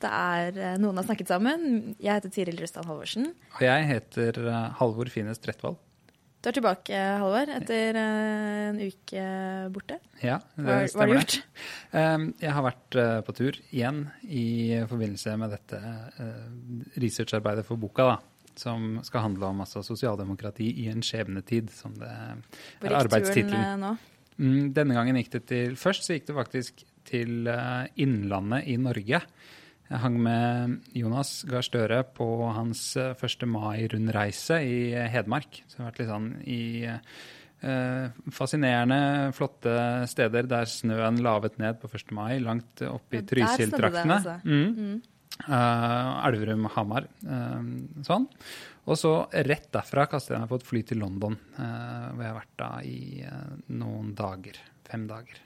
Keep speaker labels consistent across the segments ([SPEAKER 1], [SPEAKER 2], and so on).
[SPEAKER 1] Dette er eh, Noen har snakket sammen. Jeg heter Tiril Rustad Halvorsen.
[SPEAKER 2] Og jeg heter eh, Halvor Fines Trettvoll.
[SPEAKER 1] Du er tilbake, Halvor, etter eh, en uke borte.
[SPEAKER 2] Ja, det
[SPEAKER 1] stemmer. hva har du gjort?
[SPEAKER 2] Jeg har vært eh, på tur igjen i forbindelse med dette eh, researcharbeidet for boka, da. Som skal handle om altså, sosialdemokrati i en skjebnetid, som det er arbeidstittelen.
[SPEAKER 1] eh?
[SPEAKER 2] Mm, Denne gangen gikk det til Først så gikk det faktisk til eh, Innlandet i Norge. Jeg hang med Jonas Gahr Støre på hans eh, 1. mai-rundreise i eh, Hedmark. Så det har vært litt sånn i eh, fascinerende, flotte steder der snøen lavet ned på 1. mai, langt oppe i
[SPEAKER 1] Ja,
[SPEAKER 2] Trysil-traktene.
[SPEAKER 1] altså.
[SPEAKER 2] Mm. Eh, Elverum, Hamar. Uh, sånn. Og så rett derfra kastet jeg meg på et fly til London, uh, hvor jeg har vært da i eh, noen dager. Fem dager.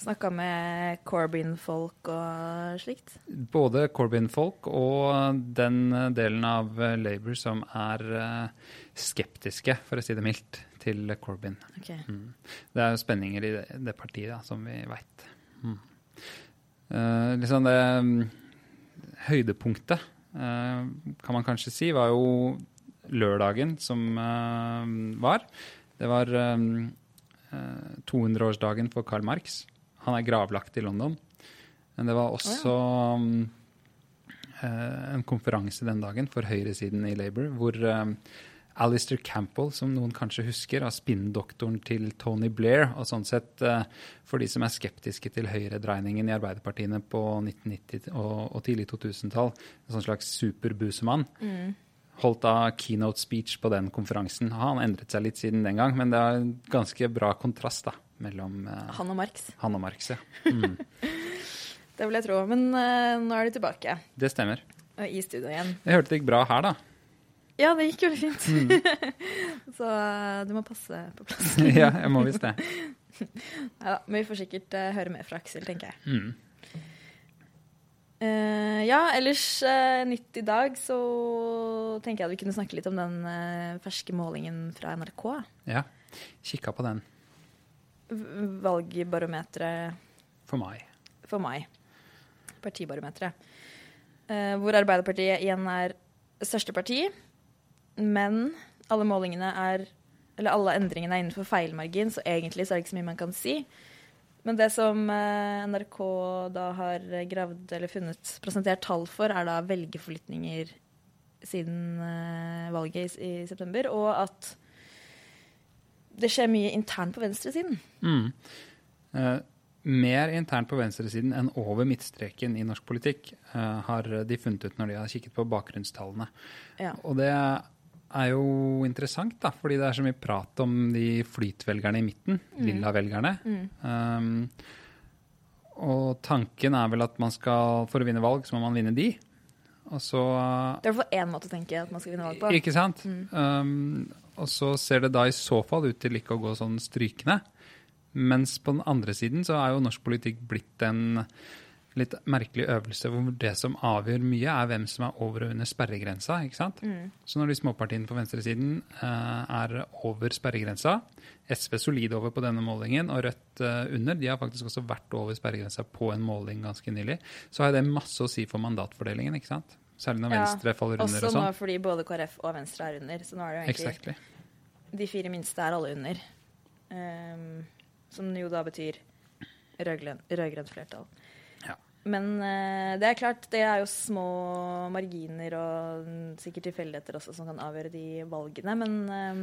[SPEAKER 1] Snakka med Corbyn-folk og slikt.
[SPEAKER 2] Både Corbyn-folk og den delen av eh, Labour som er eh, skeptiske, for å si det mildt, til Corbyn.
[SPEAKER 1] Okay.
[SPEAKER 2] Mm. Det er jo spenninger i det, det partiet, da, som vi veit. Mm. Eh, liksom det mm, høydepunktet, eh, kan man kanskje si, var jo lørdagen som eh, var. Det var eh, eh, 200-årsdagen for Karl Marx. Han er gravlagt i London. Men det var også oh, ja. uh, en konferanse den dagen for høyresiden i Labour, hvor eh, Alistair Campbell, som noen kanskje husker, av spinndoktoren til Tony Blair. Og sånn sett, eh, for de som er skeptiske til høyredreiningen i arbeiderpartiene på 1990- og, og tidlig 2000-tall, en sånn slags superbusemann, holdt da keynote speech på den konferansen. Han endret seg litt siden den gang, men det er en ganske bra kontrast da, mellom eh,
[SPEAKER 1] Han og Marx.
[SPEAKER 2] han og Marx. Ja. Mm,
[SPEAKER 1] Det vil jeg tro. Men eh, nå er du tilbake
[SPEAKER 2] det stemmer.
[SPEAKER 1] og i studio igjen.
[SPEAKER 2] Jeg hørte det gikk bra her, da.
[SPEAKER 1] Ja, det gikk veldig fint.
[SPEAKER 2] Mm.
[SPEAKER 1] Så eh, du må passe på plass.
[SPEAKER 2] ja, jeg må visst det.
[SPEAKER 1] Ja, men vi får sikkert uh, høre mer fra Aksel, tenker jeg.
[SPEAKER 2] Mm.
[SPEAKER 1] Uh, ja, ellers uh, nytt i dag, så tenker jeg at vi kunne snakke litt om den ferske målingen fra NRK.
[SPEAKER 2] Ja, kikka på den
[SPEAKER 1] Valgbarometeret
[SPEAKER 2] for meg.
[SPEAKER 1] for mai. Partibarometeret. Eh, hvor Arbeiderpartiet igjen er største parti, men alle målingene er Eller alle endringene er innenfor feilmargin, så egentlig så er det ikke så mye man kan si. Men det som eh, NRK da har gravd eller funnet, presentert tall for, er da velgerforflytninger siden eh, valget i, i september, og at det skjer mye internt på venstresiden.
[SPEAKER 2] Mm. Eh, mer internt på venstresiden enn over midtstreken i norsk politikk eh, har de funnet ut når de har kikket på bakgrunnstallene.
[SPEAKER 1] Ja.
[SPEAKER 2] Og det er jo interessant, da, fordi det er så mye prat om de flytvelgerne i midten, lilla-velgerne. Um, og tanken er vel at man skal, for å vinne valg, så må man vinne de. Og så
[SPEAKER 1] Det er i hvert fall én måte å tenke at man skal vinne valg på.
[SPEAKER 2] Ikke sant? Um, og så ser det da i så fall ut til ikke å gå sånn strykende. Mens på den andre siden så er jo norsk politikk blitt en litt merkelig øvelse hvor det som avgjør mye, er hvem som er over og under sperregrensa. ikke sant? Så når de småpartiene på venstresiden uh, er over sperregrensa, SV solid over på denne målingen og Rødt uh, under, de har faktisk også vært over sperregrensa på en måling ganske nylig, så har det masse å si for mandatfordelingen. ikke sant? Særlig når
[SPEAKER 1] Ja,
[SPEAKER 2] Venstre faller under
[SPEAKER 1] Også
[SPEAKER 2] og
[SPEAKER 1] nå
[SPEAKER 2] sånn.
[SPEAKER 1] fordi både KrF og Venstre er under. Så nå er det jo egentlig
[SPEAKER 2] Exactly.
[SPEAKER 1] de fire minste er alle under. Um, som jo da betyr rød-grønt flertall. Men eh, det er klart, det er jo små marginer og sikkert tilfeldigheter også som kan avgjøre de valgene. Men eh,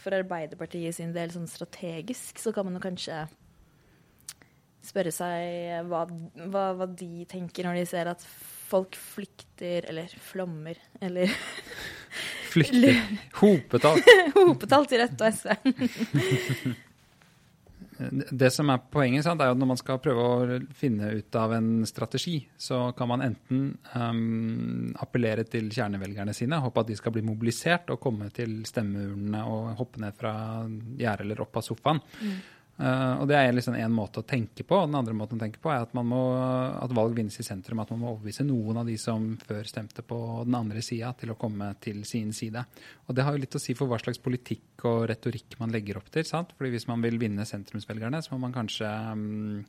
[SPEAKER 1] for Arbeiderpartiet sin del sånn strategisk så kan man jo kanskje spørre seg hva, hva, hva de tenker når de ser at folk flykter, eller flommer, eller
[SPEAKER 2] Flykter. Hopetall.
[SPEAKER 1] Hopetall til Rødt og SV.
[SPEAKER 2] Det som er poenget, sant, er at når man skal prøve å finne ut av en strategi, så kan man enten um, appellere til kjernevelgerne sine, håpe at de skal bli mobilisert og komme til stemmeurnene og hoppe ned fra gjerdet eller opp av sofaen. Mm. Uh, og Det er liksom en måte å tenke på. og Den andre måten å tenke på er at, må, at, valg vinnes i sentrum. At man må overbevise noen av de som før stemte på den andre sida, til å komme til sin side. Og Det har jo litt å si for hva slags politikk og retorikk man legger opp til. sant? Fordi Hvis man vil vinne sentrumsvelgerne, så må man kanskje um,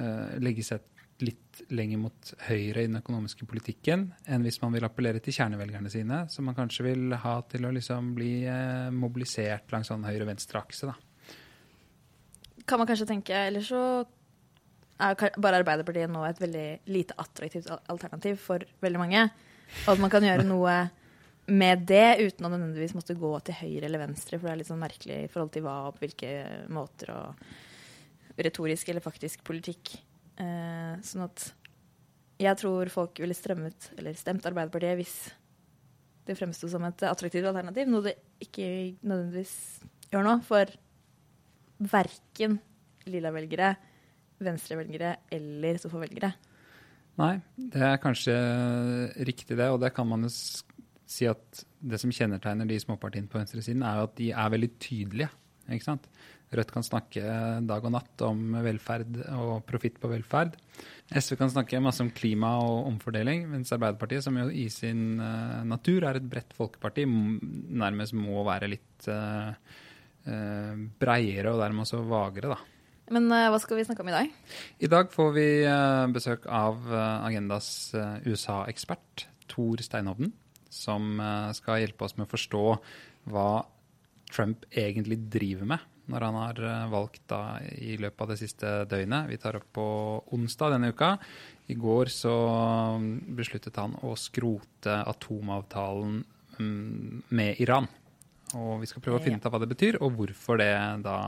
[SPEAKER 2] uh, legge seg litt lenger mot høyre i den økonomiske politikken enn hvis man vil appellere til kjernevelgerne sine, som man kanskje vil ha til å liksom bli uh, mobilisert langs sånn høyre-venstre-akse. da
[SPEAKER 1] kan man kanskje tenke Eller så er bare Arbeiderpartiet nå et veldig lite attraktivt alternativ for veldig mange. Og at man kan gjøre noe med det uten å nødvendigvis måtte gå til høyre eller venstre, for det er litt sånn merkelig i forhold til hva og på hvilke måter og retorisk eller faktisk politikk. Eh, sånn at jeg tror folk ville strømmet, eller stemt Arbeiderpartiet hvis det fremsto som et attraktivt alternativ, noe det ikke nødvendigvis gjør nå. For verken lilla-velgere, venstrevelgere eller sofa-velgere.
[SPEAKER 2] Nei, det er kanskje riktig det, og det kan man jo si at det som kjennetegner de småpartiene på venstresiden, er jo at de er veldig tydelige. ikke sant? Rødt kan snakke dag og natt om velferd og profitt på velferd. SV kan snakke masse om klima og omfordeling, mens Arbeiderpartiet, som jo i sin uh, natur er et bredt folkeparti, nærmest må være litt uh, eh, breiere og dermed også vagere, da.
[SPEAKER 1] Men uh, hva skal vi snakke om i dag?
[SPEAKER 2] I dag får vi uh, besøk av Agendas USA-ekspert Tor Steinhovden, som skal hjelpe oss med å forstå hva Trump egentlig driver med når han har valgt da, i løpet av det siste døgnet. Vi tar opp på onsdag denne uka. I går så mm, besluttet han å skrote atomavtalen mm, med Iran. Og vi skal prøve å finne ut av hva det betyr, og hvorfor det da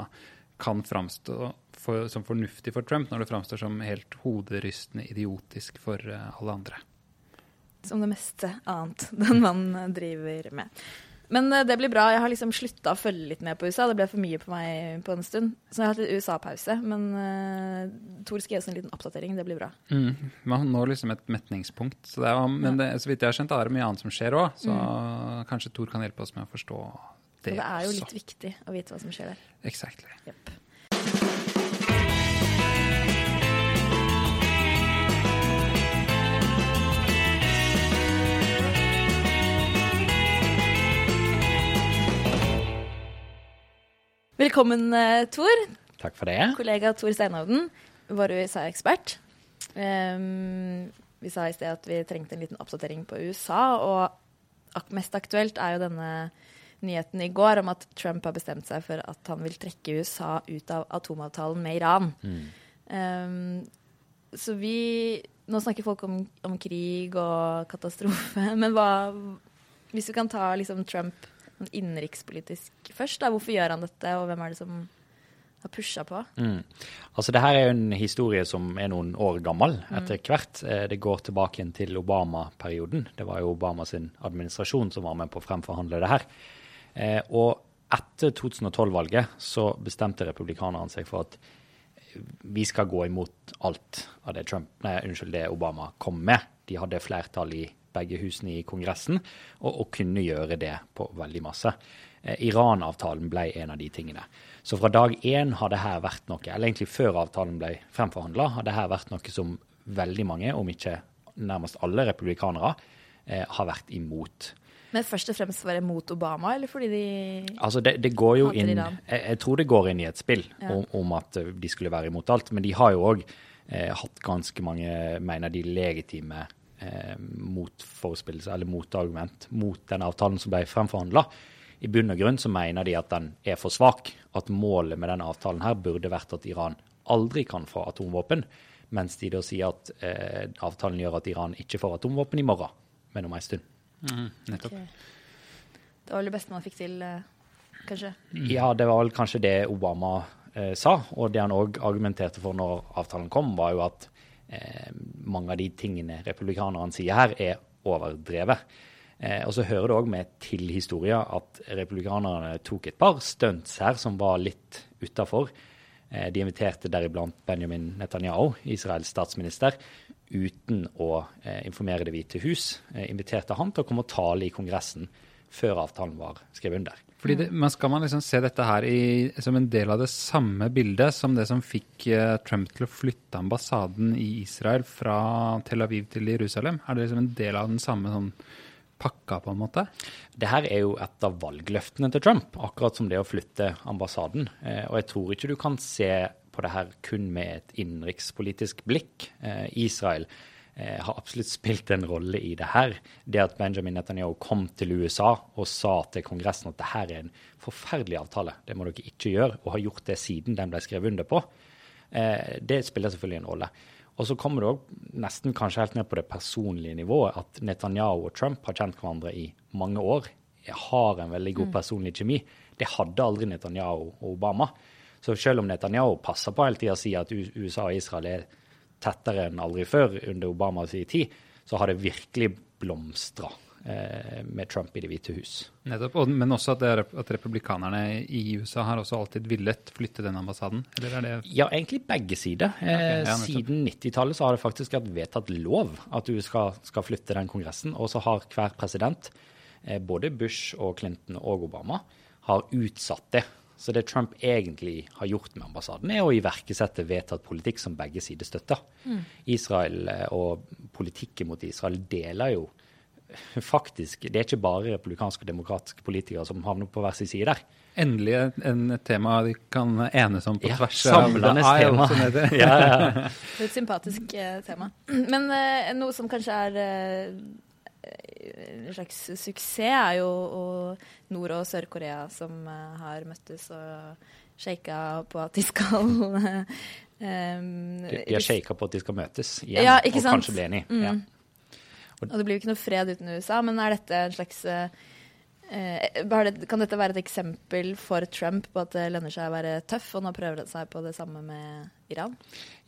[SPEAKER 2] kan framstå for, som fornuftig for Trump, når det framstår som helt hoderystende idiotisk for eh, alle andre.
[SPEAKER 1] Som det meste annet den mannen driver med. Men eh, det blir bra. Jeg har liksom slutta å følge litt med på USA. Det ble for mye på meg på en stund. Så jeg har hatt litt USA-pause. Men uh, Tor skal gi oss en liten oppdatering. Det blir bra.
[SPEAKER 2] Mm. Man når liksom et metningspunkt. Så er, men det, så vidt jeg har skjønt, er det mye annet som skjer òg. Så mm. kanskje Tor kan hjelpe oss med å forstå
[SPEAKER 1] det. Og det er jo litt viktig å vite hva som skjer der.
[SPEAKER 2] Exactly. Yep.
[SPEAKER 1] Velkommen, uh, Tor.
[SPEAKER 3] Takk for det.
[SPEAKER 1] Kollega Tor Steinhovden, vår USA-ekspert. Um, vi sa i sted at vi trengte en liten oppdatering på USA, og mest aktuelt er jo denne nyheten i går om at Trump har bestemt seg for at han vil trekke USA ut av atomavtalen med Iran. Mm. Um, så vi Nå snakker folk om, om, krig og katastrofe, men hva Hvis vi kan ta liksom Trump sånn innenrikspolitisk først. Da. Hvorfor gjør han dette, og hvem er det som har pusha på?
[SPEAKER 3] Mm. Altså, det her er jo en historie som er noen år gammel mm. etter hvert. Mm. Det går tilbake til Obama-perioden. Det var jo Obamas administrasjon som var med på å fremforhandle det her. Eh, og etter 2012-valget så bestemte republikanerne seg for at vi skal gå imot alt av det Trump, nei, unnskyld, det Obama kom med. De hadde flertall i begge husene i Kongressen, og, og kunne gjøre det på veldig masse. Eh, Iran-avtalen ble en av de tingene. Så fra dag én har det her vært noe, eller egentlig før avtalen ble fremforhandla, har det her vært noe som veldig mange, om ikke nærmest alle republikanere, eh, har vært imot.
[SPEAKER 1] Men først og fremst var det mot Obama, eller fordi de
[SPEAKER 3] Altså, det, det går jo inn jeg, jeg, tror det går inn i et spill ja. om, om, at de skulle være imot alt. Men de har jo òg eh, hatt ganske mange, mener de, legitime eh, motforespillelser eller motargument mot den avtalen som ble fremforhandla. I bunn og grunn så mener de at den er for svak. At målet med denne avtalen her burde vært at Iran aldri kan få atomvåpen. Mens de da sier at eh, avtalen gjør at Iran ikke får atomvåpen i morgen, men om en stund.
[SPEAKER 2] Mm, nettopp.
[SPEAKER 1] Det var vel det beste man fikk til, eh, kanskje?
[SPEAKER 3] Ja, det var vel kanskje det Obama eh, sa. Og det han òg argumenterte for når avtalen kom, var jo at eh, mange av de tingene republikanerne sier her, er overdrevet. Eh, og så hører det òg med til historia at republikanerne tok et par stunts her som var litt utafor. Eh, de inviterte deriblant Benjamin Netanyahu, Israels statsminister, uten å eh, informere Det hvite hus. Eh, inviterte han til å komme og tale i Kongressen før avtalen var skrevet under.
[SPEAKER 2] Fordi det, men Skal man liksom se dette her i, som en del av det samme bildet som det som fikk Trump til å flytte ambassaden i Israel fra Tel Aviv til Jerusalem? Er det liksom en del av den samme sånn pakka, på en måte?
[SPEAKER 3] Det her er jo et av valgløftene til Trump, akkurat som det å flytte ambassaden. Eh, og jeg tror ikke du kan se på det her kun med et innenrikspolitisk blikk. Eh, Israel eh, har absolutt spilt en rolle i det her. Det at Benjamin Netanyahu kom til USA og sa til Kongressen at det her er en forferdelig avtale, det må dere ikke gjøre, og har gjort det siden den ble skrevet under på, det spiller selvfølgelig en rolle. Og så kommer det òg nesten kanskje helt ned på det personlige nivået at Netanyahu og Trump har kjent hverandre i mange år. Jeg Har en veldig god personlig kjemi. Det hadde aldri Netanyahu og Obama. Så selv om Netanyahu passer på hele tida å si at USA og Israel er tettere enn aldri før under Obamas tid, så har det virkelig blomstra med Trump i Det hvite hus.
[SPEAKER 2] Nettopp, og, Men også at, det, at, republikanerne i USA har også alltid villet flytte den ambassaden? eller er det...
[SPEAKER 3] Ja, egentlig begge sider. Eh, okay, ja, Siden 90-tallet har det faktisk vært vedtatt lov at du skal, skal, flytte den kongressen. Og så har hver president, eh, både Bush og Clinton og Obama, har utsatt det så det Trump egentlig har gjort med ambassaden, er å iverksette vedtatt politikk som begge sider støtter. Mm. Israel eh, og politikken mot Israel deler jo faktisk Det er ikke bare republikanske og demokratiske politikere som havner på hver sin side der.
[SPEAKER 2] Endelig en tema de kan enes om på
[SPEAKER 3] ja,
[SPEAKER 2] tvers
[SPEAKER 3] av Samlende tema. ja, ja.
[SPEAKER 1] Det er et sympatisk uh, tema. Men uh, noe som kanskje er uh, en slags suksess er jo Nord- og Sør-Korea som uh, har møttes og shaka på at de skal um,
[SPEAKER 3] De, de har shaka på at de skal møtes igjen ja, og sant? kanskje bli enige. Mm. Ja.
[SPEAKER 1] Og, det blir jo ikke noe fred uten USA, men er dette en slags uh, kan dette være et eksempel for Trump på at det lønner seg å være tøff, og nå prøver det seg på det samme med Iran?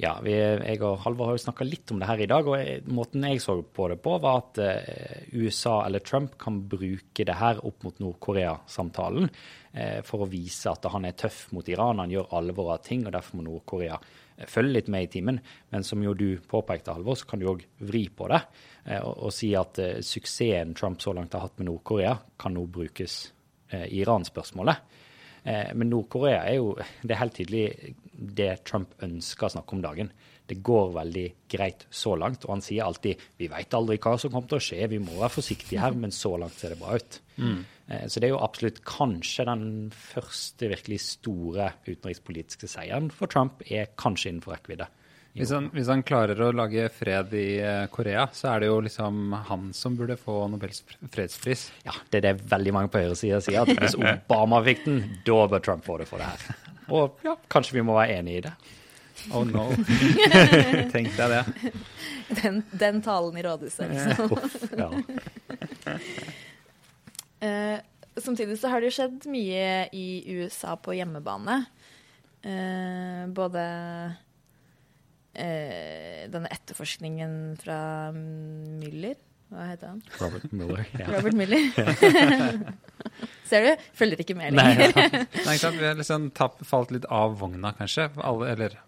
[SPEAKER 3] Ja, vi, jeg og Halvor har jo snakka litt om det her i dag. og jeg, Måten jeg så på det på, var at eh, USA eller Trump kan bruke det her opp mot Nord-Korea-samtalen eh, for å vise at han er tøff mot Iran. Han gjør alvor av ting, og derfor må Nord-Korea eh, følge litt med i timen. Men som jo du påpekte, Halvor, så kan du òg vri på det eh, og, og, si at eh, suksessen Trump så langt har hatt med Nord-Korea, kan nå brukes eh, i Iran-spørsmålet. Men Nord-Korea er jo det er helt tydelig det Trump ønsker å snakke om dagen. Det går veldig greit så langt. Og han sier alltid vi vet aldri hva som kommer til å skje, vi må være forsiktige her, men så langt ser det bra ut. Mm. Eh, så det er jo absolutt kanskje den første virkelig store utenrikspolitiske seieren for Trump er kanskje innenfor rekkevidde.
[SPEAKER 2] Hvis han, hvis han, klarer å lage fred i eh, Korea, så er det jo liksom han som burde få Nobels fredspris.
[SPEAKER 3] Ja, det er det veldig mange på høyresida sier. at Hvis Obama fikk den, da bør Trump få det for det her. Og ja, kanskje vi må være enig i det.
[SPEAKER 2] Oh no. Tenk deg det.
[SPEAKER 1] Den, den talen i rådhuset, liksom. ja. Uh, samtidig så har det jo skjedd mye i USA på hjemmebane. Uh, både uh, denne etterforskningen fra Müller Hva heter han?
[SPEAKER 3] Robert Miller.
[SPEAKER 1] Ja. Robert Miller. Ser du? Følger ikke med lenger.
[SPEAKER 2] Nei, Nei Vi har liksom tapp, falt litt av vogna, kanskje. Alle, eller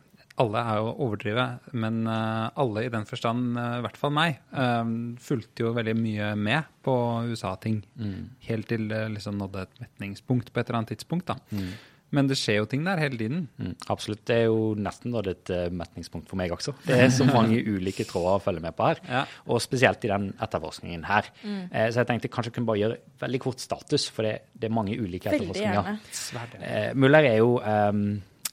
[SPEAKER 2] alle er jo overdrive, men uh, alle i den forstand, uh, i hvert fall meg, um, fulgte jo veldig mye med på USA-ting. Mm. Helt til det liksom nådde et metningspunkt på et eller annet tidspunkt. da. Mm. Men det skjer jo ting der hele tiden.
[SPEAKER 3] Mm, absolutt. Det er jo nesten da et uh, metningspunkt for meg også. Det er så mange ulike tråder å følge med på her. Ja. Og spesielt i den etterforskningen her. Mm. Eh, så jeg tenkte kanskje jeg kunne bare gjøre veldig kort status, for det, det er mange ulike etterforskninger. Eh, Muller er jo um,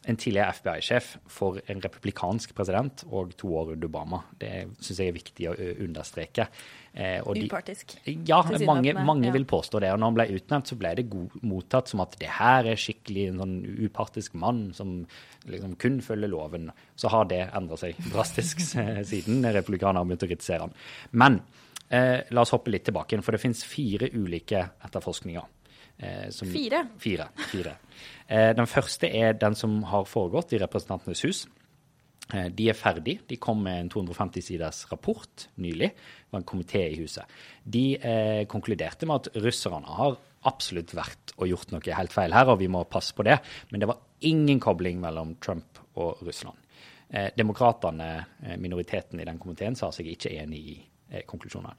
[SPEAKER 3] en tidligere FBI-sjef for en republikansk president og to år under Obama. Det syns jeg er viktig å understreke.
[SPEAKER 1] Eh, Upartisk.
[SPEAKER 3] Ja, mange, mange ja. vil påstå det. Og når han ble utnevnt, så ble det mottatt som at det her er skikkelig en sånn upartisk mann som liksom kun følger loven. Så har det endra seg drastisk siden republikanerne begynte å kritisere han. Men eh, la oss hoppe litt tilbake for det finnes fire ulike etterforskninger.
[SPEAKER 1] Eh, som, fire?
[SPEAKER 3] Fire. fire. Eh, den første er den som har foregått i Representantenes hus. Eh, De er ferdig. De kom med en 250 siders rapport nylig. Det var en komité i huset. De eh, konkluderte med at russerne har absolutt vært og gjort noe helt feil her, og vi må passe på det. Men det var ingen kobling mellom Trump og Russland. Eh, Demokratene, eh, minoriteten i den komiteen, sa seg ikke enig i konklusjonene.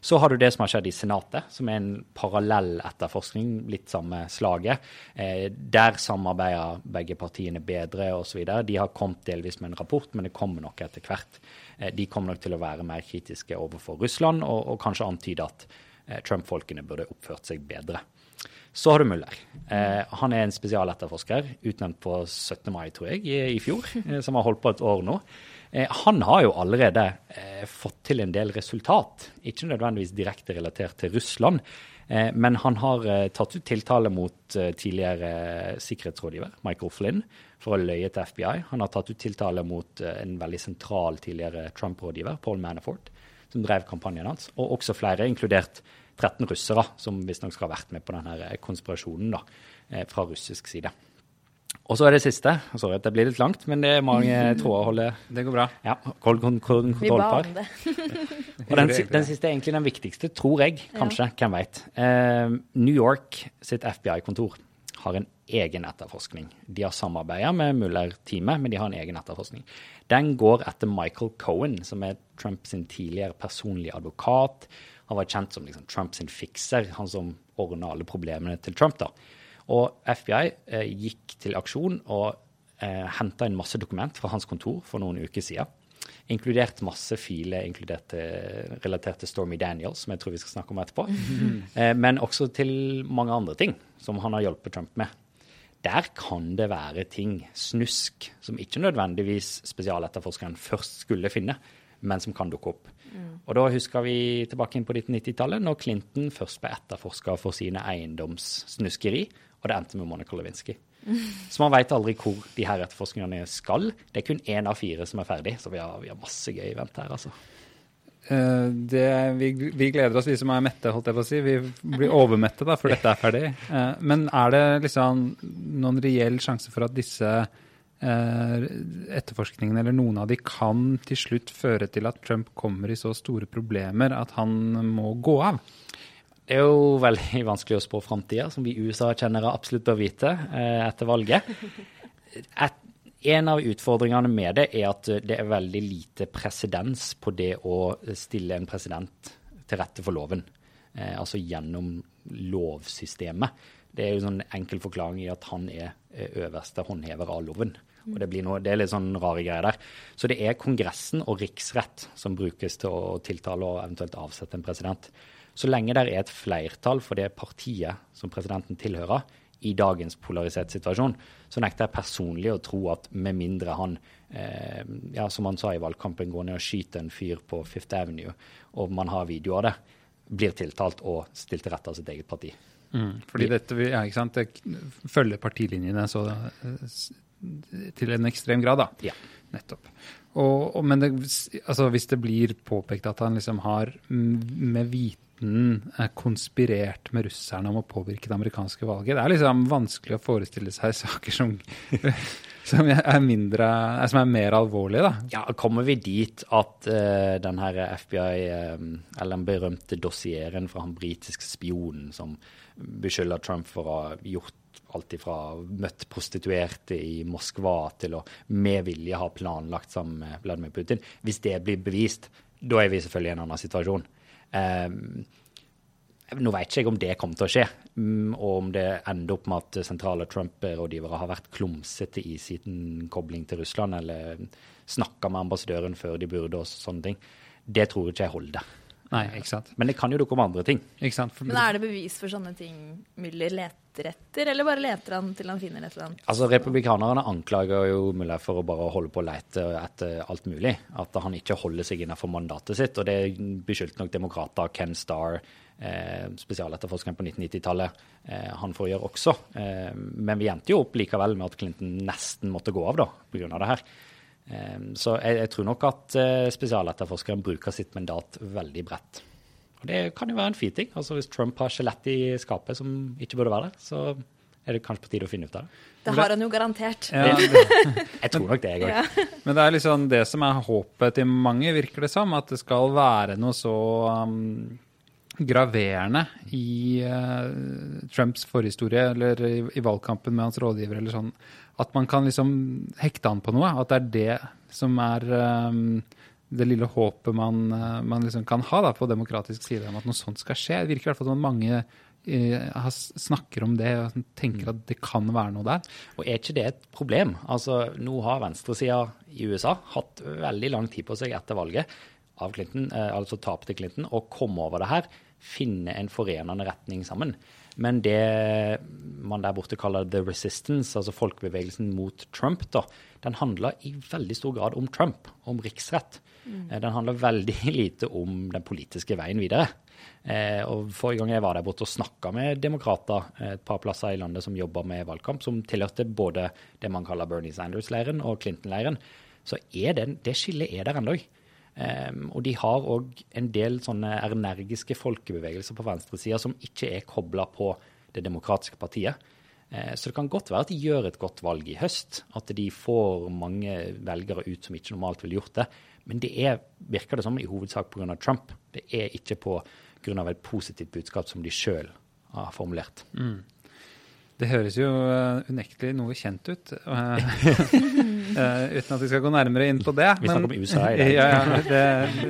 [SPEAKER 3] Så har du det som har skjedd i Senatet, som er en parallell etterforskning, litt samme slaget. Eh, der samarbeider begge partiene bedre osv. De har kommet delvis med en rapport, men det kommer nok etter hvert. Eh, de kommer nok til å være mer kritiske overfor Russland, og, og kanskje antyde at eh, Trump-folkene burde oppført seg bedre. Så har du Muller. Han er en spesialetterforsker, utnevnt på 17. mai, tror jeg, i, i fjor, som har holdt på et år nå. Eh, han har jo allerede eh, fått til en del resultat, ikke nødvendigvis direkte relatert til Russland. Eh, men han har tatt ut tiltale mot tidligere sikkerhetsrådgiver Michael Flynn for å løye til FBI. Han har tatt ut tiltale mot en veldig sentral tidligere Trump-rådgiver, Paul Manafort, som drev kampanjen hans, og også flere, inkludert 13 russere, som visstnok skal ha vært med på denne konspirasjonen da, fra russisk side. Og så er det siste. Sorry at det blir litt langt, men det er mange tråder å holde
[SPEAKER 2] Det går bra.
[SPEAKER 3] ja, kol- kon- kon-
[SPEAKER 1] Vi
[SPEAKER 3] kontroll
[SPEAKER 1] ba
[SPEAKER 3] på.
[SPEAKER 1] om det.
[SPEAKER 3] Og den, den siste er egentlig den viktigste, tror jeg. Kanskje. Hvem veit. Uh, New York sitt FBI-kontor har en egen etterforskning. De har samarbeida med Muller-teamet, men de har en egen etterforskning. Den går etter Michael Cohen, som er Trumps tidligere personlige advokat. Han var kjent som liksom, Trumps fikser, han som ordna alle problemene til Trump. da. Og FBI eh, gikk til aksjon og eh, henta inn masse dokument fra hans kontor for noen uker siden. Inkludert masse filer inkludert relatert til Stormy Daniels, som jeg tror vi skal snakke om etterpå. Eh, men også til mange andre ting som han har hjulpet Trump med. Der kan det være ting, snusk, som ikke nødvendigvis spesialetterforskeren først skulle finne, men som kan dukke opp. Og da husker vi tilbake inn på 1990-tallet, når Clinton først ble etterforska for sine eiendomssnuskeri, og det endte med Monica Lewinsky. Så man veit aldri hvor de her etterforskningene skal. Det er kun én av fire som er ferdig, så vi har, vi har masse gøy i vente her, altså.
[SPEAKER 2] Eh, det, vi, vi gleder oss, vi som er mette, holdt jeg på å si. Vi blir overmette da, før dette er ferdig. Eh, men er det liksom noen reell sjanse for at disse eh, etterforskningene, eller noen av de, kan til slutt føre til at Trump kommer i så store problemer at han må gå av?
[SPEAKER 3] Det er jo veldig vanskelig å spå framtida, som vi USA-kjennere absolutt bør vite eh, etter valget. Et, en av utfordringene med det er at det er veldig lite presedens på det å stille en president til rette for loven. Eh, altså gjennom lovsystemet. Det er jo sånn enkel forklaring i at han er eh, øverste håndhever av loven. Og det, blir noe, det er litt sånn rare greier der. Så det er Kongressen og riksrett som brukes til å tiltale og eventuelt avsette en president. Så lenge det er et flertall for det partiet som presidenten tilhører, i dagens polarisert situasjon, så nekter jeg personlig å tro at med mindre han, eh, ja, som han sa i valgkampen, går ned og skyter en fyr på Fifth Avenue, og man har video av det, blir tiltalt og stilt til rette av sitt eget parti.
[SPEAKER 2] Fordi dette ja, ikke sant, det følger partilinjene så, eh, til en ekstrem grad, da.
[SPEAKER 3] Ja.
[SPEAKER 2] Nettopp. Og, og, men det, altså, hvis det blir påpekt at han liksom har mm, med viten konspirert med russerne om å påvirke det amerikanske valget, det er liksom vanskelig å forestille seg saker som, som er mindre, som er mer alvorlige, da.
[SPEAKER 3] Ja, kommer vi dit at uh, den her FBI, eh, eller den berømte dossieren fra han britiske spionen som beskylder Trump for å ha gjort alt ifra møtt prostituerte i Moskva til å med vilje ha planlagt sammen med Vladimir Putin, hvis det blir bevist, da er vi selvfølgelig i en annen situasjon. Um, nå vet ikke jeg om det kommer til å skje, mm, og om det ender opp med at sentrale Trump-rådgivere har vært klumsete i sin kobling til Russland, eller snakka med ambassadøren før de burde, og sånne ting. Det tror ikke jeg holder.
[SPEAKER 2] Nei, ikke sant.
[SPEAKER 3] Men det kan jo dukke opp andre ting.
[SPEAKER 2] Ikke sant? For,
[SPEAKER 1] Men er det bevis for sånne ting Müller leter etter, eller bare leter han til han finner et eller annet?
[SPEAKER 3] Altså, Republikanerne anklager jo Müller for å bare holde på å lete etter alt mulig. At han ikke holder seg innenfor mandatet sitt. Og det beskyldte nok demokrater, Ken Starr, eh, spesialetterforskeren på 1990-tallet, eh, han for å gjøre også. Eh, men vi endte jo opp likevel med at Clinton nesten måtte gå av da, pga. det her. Eh, så jeg, jeg tror nok at eh, spesialetterforskeren bruker sitt mandat veldig bredt. Og det kan jo være en fin ting. Altså Hvis Trump har skjelett i skapet som ikke burde være der, så Er det kanskje på tide å finne ut av det?
[SPEAKER 1] Det har han jo garantert.
[SPEAKER 2] Ja, det,
[SPEAKER 3] Jeg tror nok det, jeg òg.
[SPEAKER 1] Ja.
[SPEAKER 2] men det er liksom det som er håpet til mange, virker det som. At det skal være noe så um, graverende i uh, Trumps forhistorie eller i, i valgkampen med hans rådgiver eller sånn, at man kan liksom hekte an på noe. At det er det som er um, det lille håpet man, uh, man liksom kan ha da, på demokratisk side om at noe sånt skal skje. Det virker i hvert fall som mange uh, snakker om det og tenker at det kan være noe der.
[SPEAKER 3] Og er ikke det et problem? Altså, Nå har venstresida i USA hatt veldig lang tid på seg etter valget av Clinton, altså altså til Clinton, å komme over det her, finne en forenende retning sammen. Men det man der borte kaller the resistance, altså folkebevegelsen mot Trump, da, den handler i veldig stor grad om Trump, om riksrett. Mm. Den handler veldig lite om den politiske veien videre. Eh, og Forrige gang jeg var der borte og snakka med demokrater eh, et par plasser i landet som jobber med valgkamp, som tilhørte både det man kaller Bernie Sanders-leiren og Clinton-leiren, så er det, det skillet er der ennå. Um, og de har òg en del sånne energiske folkebevegelser på venstresida som ikke er kobla på Det demokratiske partiet. Eh, så det kan godt være at de gjør et godt valg i høst. At de får mange velgere ut som ikke normalt ville gjort det. Men det er, virker det som, i hovedsak pga. Trump. Det er ikke pga. et positivt budskap som de sjøl har formulert.
[SPEAKER 2] Det høres jo uh, unektelig noe kjent ut, uh, uh, uten at vi skal gå nærmere inn på det.
[SPEAKER 3] Vi snakker om USA i dag.
[SPEAKER 2] Ja, ja, det,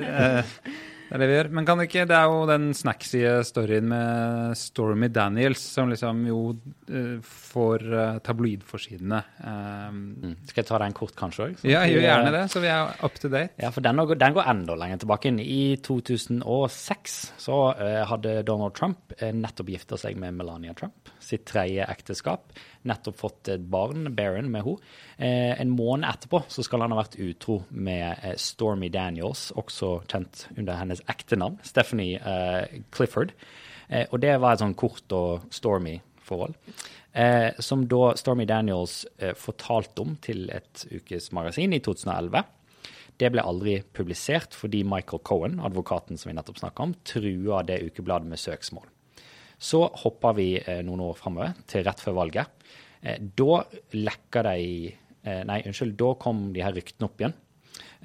[SPEAKER 2] uh, det er det vi gjør. Men kan det ikke, det er jo den snacksige storyen med Stormy Daniels som liksom jo uh, får uh, tabloidforsidene. Um,
[SPEAKER 3] Mm. Skal jeg ta den kort, kanskje òg?
[SPEAKER 2] ja, gjør gjerne det, så vi er up to date.
[SPEAKER 3] Ja, for den, går- den går enda lenger tilbake. inn. I 2006 så uh, hadde Donald Trump uh, nettopp gifta seg med Melania Trump, sitt tredje ekteskap. Nettopp fått et barn, Baron, med henne. Eh, en måned etterpå så skal han ha vært utro med eh, Stormy Daniels, også kjent under hennes ekte navn, Stephanie eh, Clifford. Og det var et sånn kort og stormy forhold. Som da Stormy Daniels fortalte om til et ukesmagasin i 2011. Det ble aldri publisert fordi Michael Cohen, advokaten som vi nettopp snakka om, trua det ukebladet med søksmål. Så hopper vi eh, noen år framover, til rett før valget. Eh, da lekka de eh, Nei, unnskyld, da kom de her ryktene opp igjen.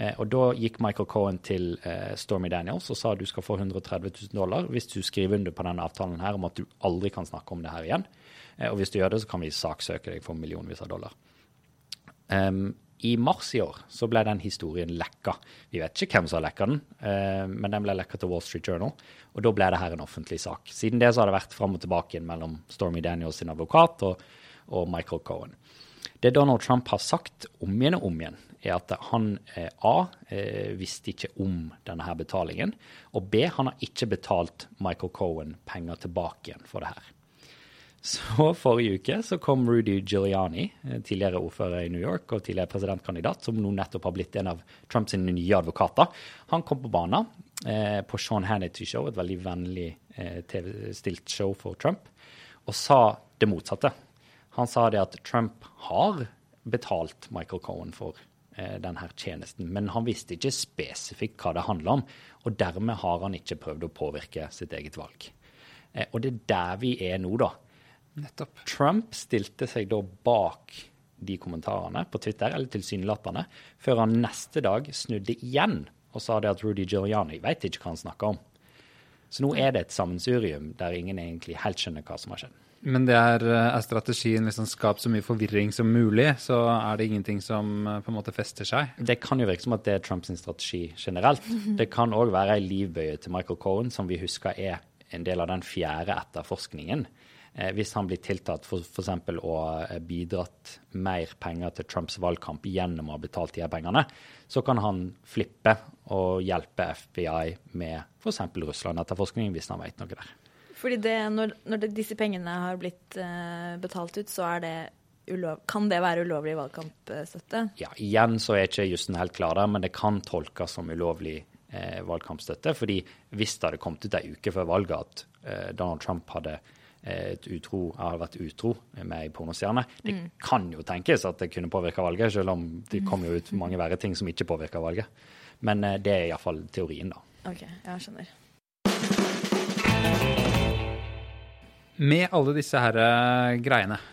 [SPEAKER 3] Og da gikk Michael Cohen til Stormy Daniels og sa du skal få 130 000 dollar hvis du skriver under på denne avtalen her om at du aldri kan snakke om det her igjen. Og hvis du gjør det, så kan vi saksøke deg for millionvis av dollar. Em, I mars i år så ble den historien lekka. Vi vet ikke hvem som har lekka den, eh, men den ble lekka til Wall Street Journal. Og da ble det her en offentlig sak. Siden det så har det vært fram og tilbake mellom Stormy Daniels sin advokat og, og Michael Cohen. Det Donald Trump har sagt om igjen og om igjen, er at han eh, A eh, visste ikke om denne her betalingen, og B han har ikke betalt Michael Cohen penger tilbake igjen for det her. Så forrige uke så kom Rudy Giuliani, eh, tidligere ordfører i New York og tidligere presidentkandidat, som nå nettopp har blitt en av Trumps nye advokater. Han kom på banen eh, på Sean Hannity Show, et veldig vennlig eh, TV-stilt show for Trump, og sa det motsatte. Han sa det at Trump har betalt Michael Cohen for eh, denne tjenesten, men han visste ikke spesifikt hva det handla om, og dermed har han ikke prøvd å påvirke sitt eget valg. Eh, og det er der vi er nå, da.
[SPEAKER 2] Nettopp.
[SPEAKER 3] Trump stilte seg da bak de kommentarene på Twitter, eller tilsynelatende, før han neste dag snudde igjen og sa det at Rudy Giuliani vet ikke hva han snakker om. Så nå er det et sammensurium der ingen egentlig helt skjønner hva som har skjedd.
[SPEAKER 2] Men det er, eh, er strategien liksom skap så mye forvirring som mulig, så er det ingenting som eh, på en måte fester seg.
[SPEAKER 3] Det kan jo virke som at det er Trumps strategi generelt. Det kan òg være ei livbøye til Michael Cohen, som vi husker er en del av den fjerde etterforskningen. Eh, hvis han blir tiltatt for f.eks. å ha bidratt mer penger til Trumps valgkamp gjennom å ha betalt de her pengene, så kan han flippe og hjelpe FBI med f.eks. Russland-etterforskning, hvis han vet noe der.
[SPEAKER 1] Fordi det, når, når det, disse pengene har blitt uh, betalt ut, så det ulov, kan det være ulovlig valgkampstøtte?
[SPEAKER 3] Ja, igjen så er ikke jussen helt klar der, men det kan tolkes som ulovlig eh, valgkampstøtte. fordi hvis det hadde kommet ut ei uke før valget at eh, Donald Trump hadde eh, et utro, har vært utro med ei pornostjerne, det kan jo tenkes at det kunne påvirke valget, selv om det kom jo ut mange verre ting som ikke påvirker valget. Men eh, det er iallfall teorien, da.
[SPEAKER 1] OK, jeg skjønner.
[SPEAKER 2] Med alle disse her eh, greiene Eh,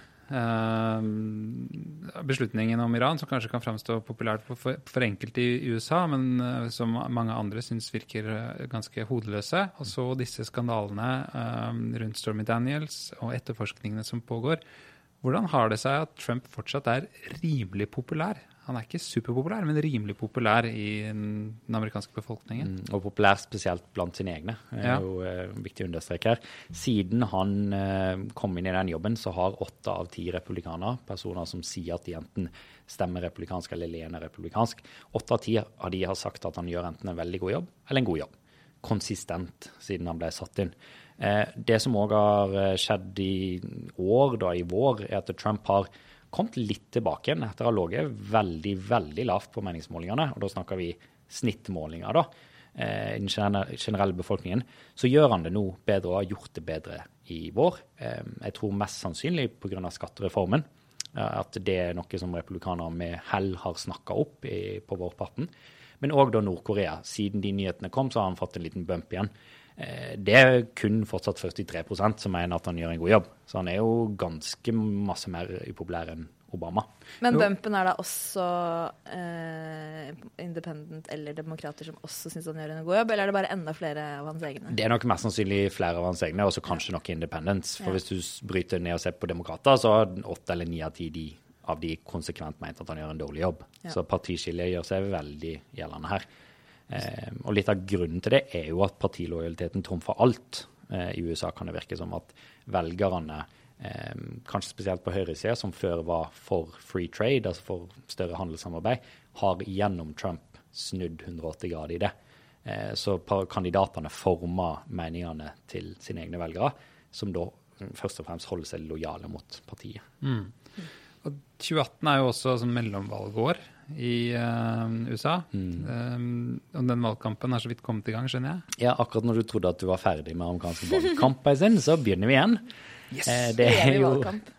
[SPEAKER 2] beslutningen om Iran, som kanskje kan framstå populært for, enkelte i USA, men eh, som mange andre syns virker eh, ganske hodeløse. Og så disse skandalene eh, rundt Stormy Daniels og etterforskningene som pågår. Hvordan har det seg at Trump fortsatt er rimelig populær? Han er ikke superpopulær, men rimelig populær i den amerikanske befolkningen.
[SPEAKER 3] Mm, og populær spesielt blant sine egne. Det er
[SPEAKER 2] Ja.
[SPEAKER 3] jo eh, viktig å understreke her. Siden han eh, kom inn i den jobben, så har åtte av ti republikanere, personer som sier at de enten stemmer republikansk eller lener republikansk, åtte av ti av de har sagt at han gjør enten en veldig god jobb eller en god jobb. Konsistent siden han ble satt inn. Eh, det som òg har eh, skjedd i år, da i vår, er at Trump har kommet litt tilbake igjen etter å ha ligget veldig, veldig lavt på meningsmålingene. Og da snakker vi snittmålinger, da. eh, I den generelle befolkningen. Så gjør han det nå bedre og har gjort det bedre i vår. Eh, Jeg tror mest sannsynlig pga. skattereformen. eh, At det er noe som republikanere med hell har snakka opp i, på vårparten. Men òg da Nord-Korea. Siden de nyhetene kom, så har han fått en liten bump igjen. Eh, Det er kun fortsatt 43% som mener at han gjør en god jobb. Så han er jo ganske masse mer upopulær enn Obama.
[SPEAKER 1] Men
[SPEAKER 2] Jo.
[SPEAKER 1] bumpen er da også eh, independent eller demokrater som også syns han gjør en god jobb, eller er det bare enda flere av hans egne?
[SPEAKER 3] Det er nok mest sannsynlig flere av hans egne, og så kanskje nok independence. For
[SPEAKER 1] Ja.
[SPEAKER 3] hvis du bryter ned og ser på demokrater, så har åtte eller ni av ti de, av de konsekvent ment at han gjør en dårlig jobb.
[SPEAKER 1] Ja.
[SPEAKER 3] Så partiskillet gjør seg veldig gjeldende her. Eh, og litt av grunnen til det er jo at partilojaliteten trumfer alt. Eh, I USA kan det virke som at velgerne, eh, kanskje spesielt på høyresida, som før var for free trade, altså for større handelssamarbeid, har gjennom Trump snudd 180 grader i det. Eh, Så kandidatene former meningene til sine egne velgere, som da mm, først og fremst holder seg lojale mot partiet.
[SPEAKER 2] Og 2018 er jo også sånn mellomvalgår i uh, USA. Um, og den valgkampen har så vidt kommet i gang, skjønner jeg.
[SPEAKER 3] Ja, akkurat når du trodde at du var ferdig med amerikansk valgkamp, sin, så begynner vi igjen. Yes, det er jo,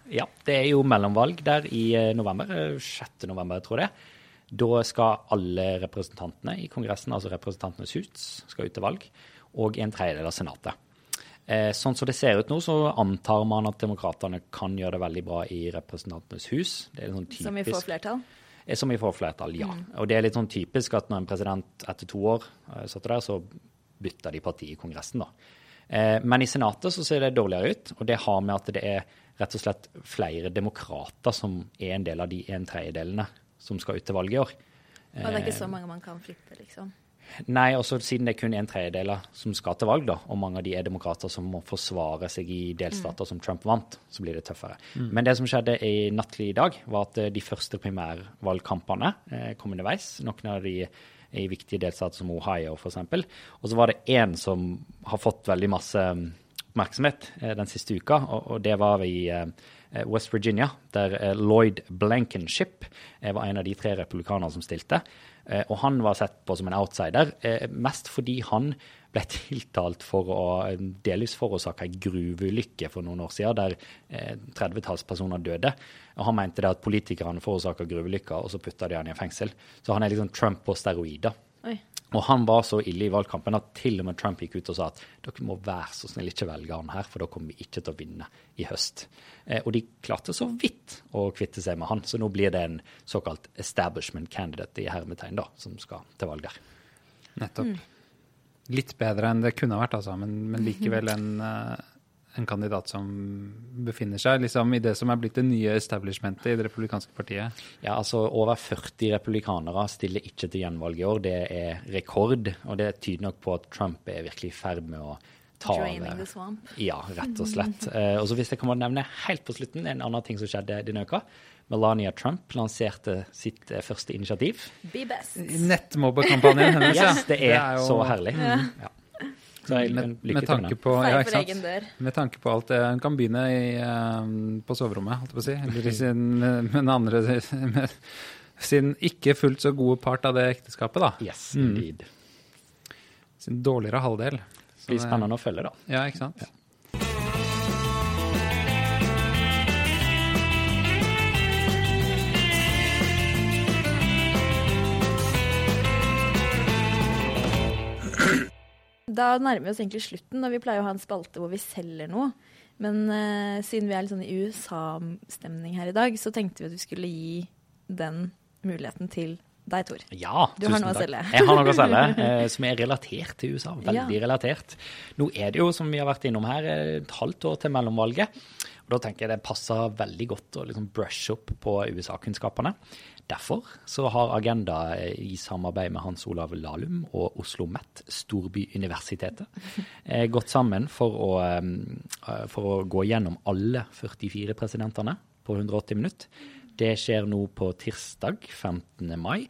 [SPEAKER 3] ja, det er jo mellomvalg der i eh, november. eh, 6. november, jeg tror jeg. Da skal alle representantene i Kongressen, altså Representantenes hus, skal ut til valg. Og en tredjedel av Senatet. Eh, Sånn som det ser ut nå, så antar man at demokratene kan gjøre det veldig bra i Representantenes hus. Det er sånn typisk,
[SPEAKER 1] Som vi får flertall?
[SPEAKER 3] Eh, Som vi får flertall, ja. Og det er litt sånn typisk at når en president etter to år eh, satt der, så bytter de parti i Kongressen, da. Eh, Men i Senatet så ser det dårligere ut, og det har med at det er rett og slett flere demokrater som er en del av de en tredjedelene som skal ut til valget i år.
[SPEAKER 1] Og det er ikke så mange man kan flippe, liksom.
[SPEAKER 3] Nei, også siden det er kun en tredjedel som skal til valg, da, og mange av de er demokrater som må forsvare seg i delstater som Trump vant, så blir det tøffere. Men det som skjedde i nattlig i dag, var at eh, de første primærvalgkampene eh, kom underveis. Noen av de i viktige delstater som Ohio, f.eks. Og så var det én som har fått veldig masse mm, oppmerksomhet eh, den siste uka, og, og det var i eh, West Virginia, der eh, Lloyd Blankenship eh, var en av de tre republikanerne som stilte. Eh, Og han var sett på som en outsider, eh, mest fordi han ble tiltalt for å eh, delvis forårsake ei gruveulykke for noen år siden, der eh, 30-talls personer døde. Og han mente det at politikerne forårsaka gruveulykker, og så putta de han i fengsel. Så han er liksom Trump på steroider.
[SPEAKER 1] Oi.
[SPEAKER 3] Og han var så ille i valgkampen at til og med Trump gikk ut og sa at dere må være så snill ikke velge han her, for da kommer vi ikke til å vinne i høst. Eh, og de klarte så vidt å kvitte seg med han, så nå blir det en såkalt establishment candidate i hermetegn da, som skal til valg der.
[SPEAKER 2] Nettopp. Litt bedre enn det kunne vært, altså, men, men likevel en, eh, en kandidat som befinner seg liksom i det som er blitt det nye establishmentet i det republikanske partiet.
[SPEAKER 3] Ja, altså Over 40 republikanere stiller ikke til gjenvalg i år. Det er rekord, og det tyder nok på at Trump er virkelig i ferd med å ta over. Ja, rett og slett. Eh, og så hvis jeg kan nevne helt på slutten en annen ting som skjedde denne uka. Melania Trump lanserte sitt eh, første initiativ.
[SPEAKER 1] Be best.
[SPEAKER 2] Nettmobbekampanjen hennes, ja.
[SPEAKER 3] Yes, det er,
[SPEAKER 2] jo-
[SPEAKER 3] så herlig. Ja. Jeg,
[SPEAKER 2] Med, med, tanke på, ja, med tanke på alt det Hun kan begynne i, eh, på soverommet, holdt jeg på å si. Eller i sin, med den andre med sin ikke fullt så gode part av det ekteskapet, da.
[SPEAKER 3] Yes, indeed.
[SPEAKER 2] Sin dårligere halvdel.
[SPEAKER 3] Det blir spennende å følge, da.
[SPEAKER 2] Ja, ikke sant?
[SPEAKER 1] Da nærmer vi oss egentlig slutten, og vi pleier å ha en spalte hvor vi selger noe. Men uh, siden vi er litt sånn i USA-stemning her i dag, så tenkte vi at vi skulle gi den muligheten til deg, Tor.
[SPEAKER 3] Ja,
[SPEAKER 1] Du har
[SPEAKER 3] noe
[SPEAKER 1] noe å selge.
[SPEAKER 3] Jeg har noe å selge, eh, som er relatert til USA. Veldig
[SPEAKER 1] Ja.
[SPEAKER 3] relatert. Nå er det jo, som vi har vært innom her, eh, et halvt år til mellomvalget. Og da tenker jeg det passer veldig godt å liksom brush opp på USA-kunnskapene. Derfor så har Agenda eh, i samarbeid med Hans Olav Lahlum og Oslo MET, Storbyuniversitetet, eh, gått sammen for å, eh, for å gå gjennom alle 44 presidentene på 180 minutter. Det skjer nå på tirsdag 15. mai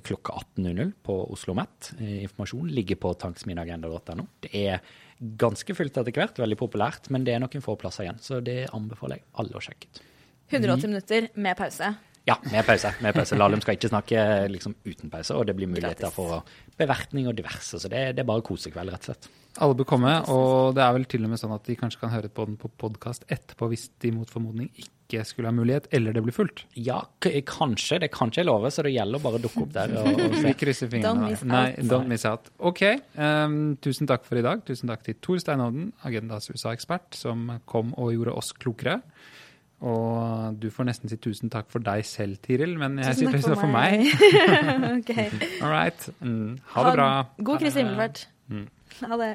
[SPEAKER 3] klokka 18.00 på Oslo Met. Informasjonen informasjon ligger på tanksminagenda.no. Det er ganske fullt etter hvert, veldig populært, men det er noen få plasser igjen. Så det anbefaler jeg alle å sjekke ut.
[SPEAKER 1] 180 minutter med pause.
[SPEAKER 3] Ja, med pause. med pause. Lahlum skal ikke snakke liksom uten pause, og det blir muligheter
[SPEAKER 1] Gratis.
[SPEAKER 3] for bevertning og diverse. Så det, det er bare kosekveld, rett og slett.
[SPEAKER 2] Alle bør komme, og det er vel til og med sånn at de kanskje kan høre på den på podkast etterpå hvis de mot formodning ikke skulle ha mulighet, eller det blir fullt.
[SPEAKER 3] Ja, k kanskje. Det kan ikke jeg love, så det gjelder bare å dukke opp der. Og, og
[SPEAKER 2] Vi krysser fingrene.
[SPEAKER 1] Don't
[SPEAKER 2] Nei,
[SPEAKER 1] out.
[SPEAKER 2] don't miss out. OK. Um, tusen takk for i dag. Tusen takk til Tor Steinhovden, Agendas USA-ekspert, som kom og gjorde oss klokere. Og du får nesten si tusen takk for deg selv, Tiril, men jeg sier tusen takk for meg.
[SPEAKER 1] okay.
[SPEAKER 2] All right. Mm, ha det bra.
[SPEAKER 1] God Kristi himmelfart. Ha det.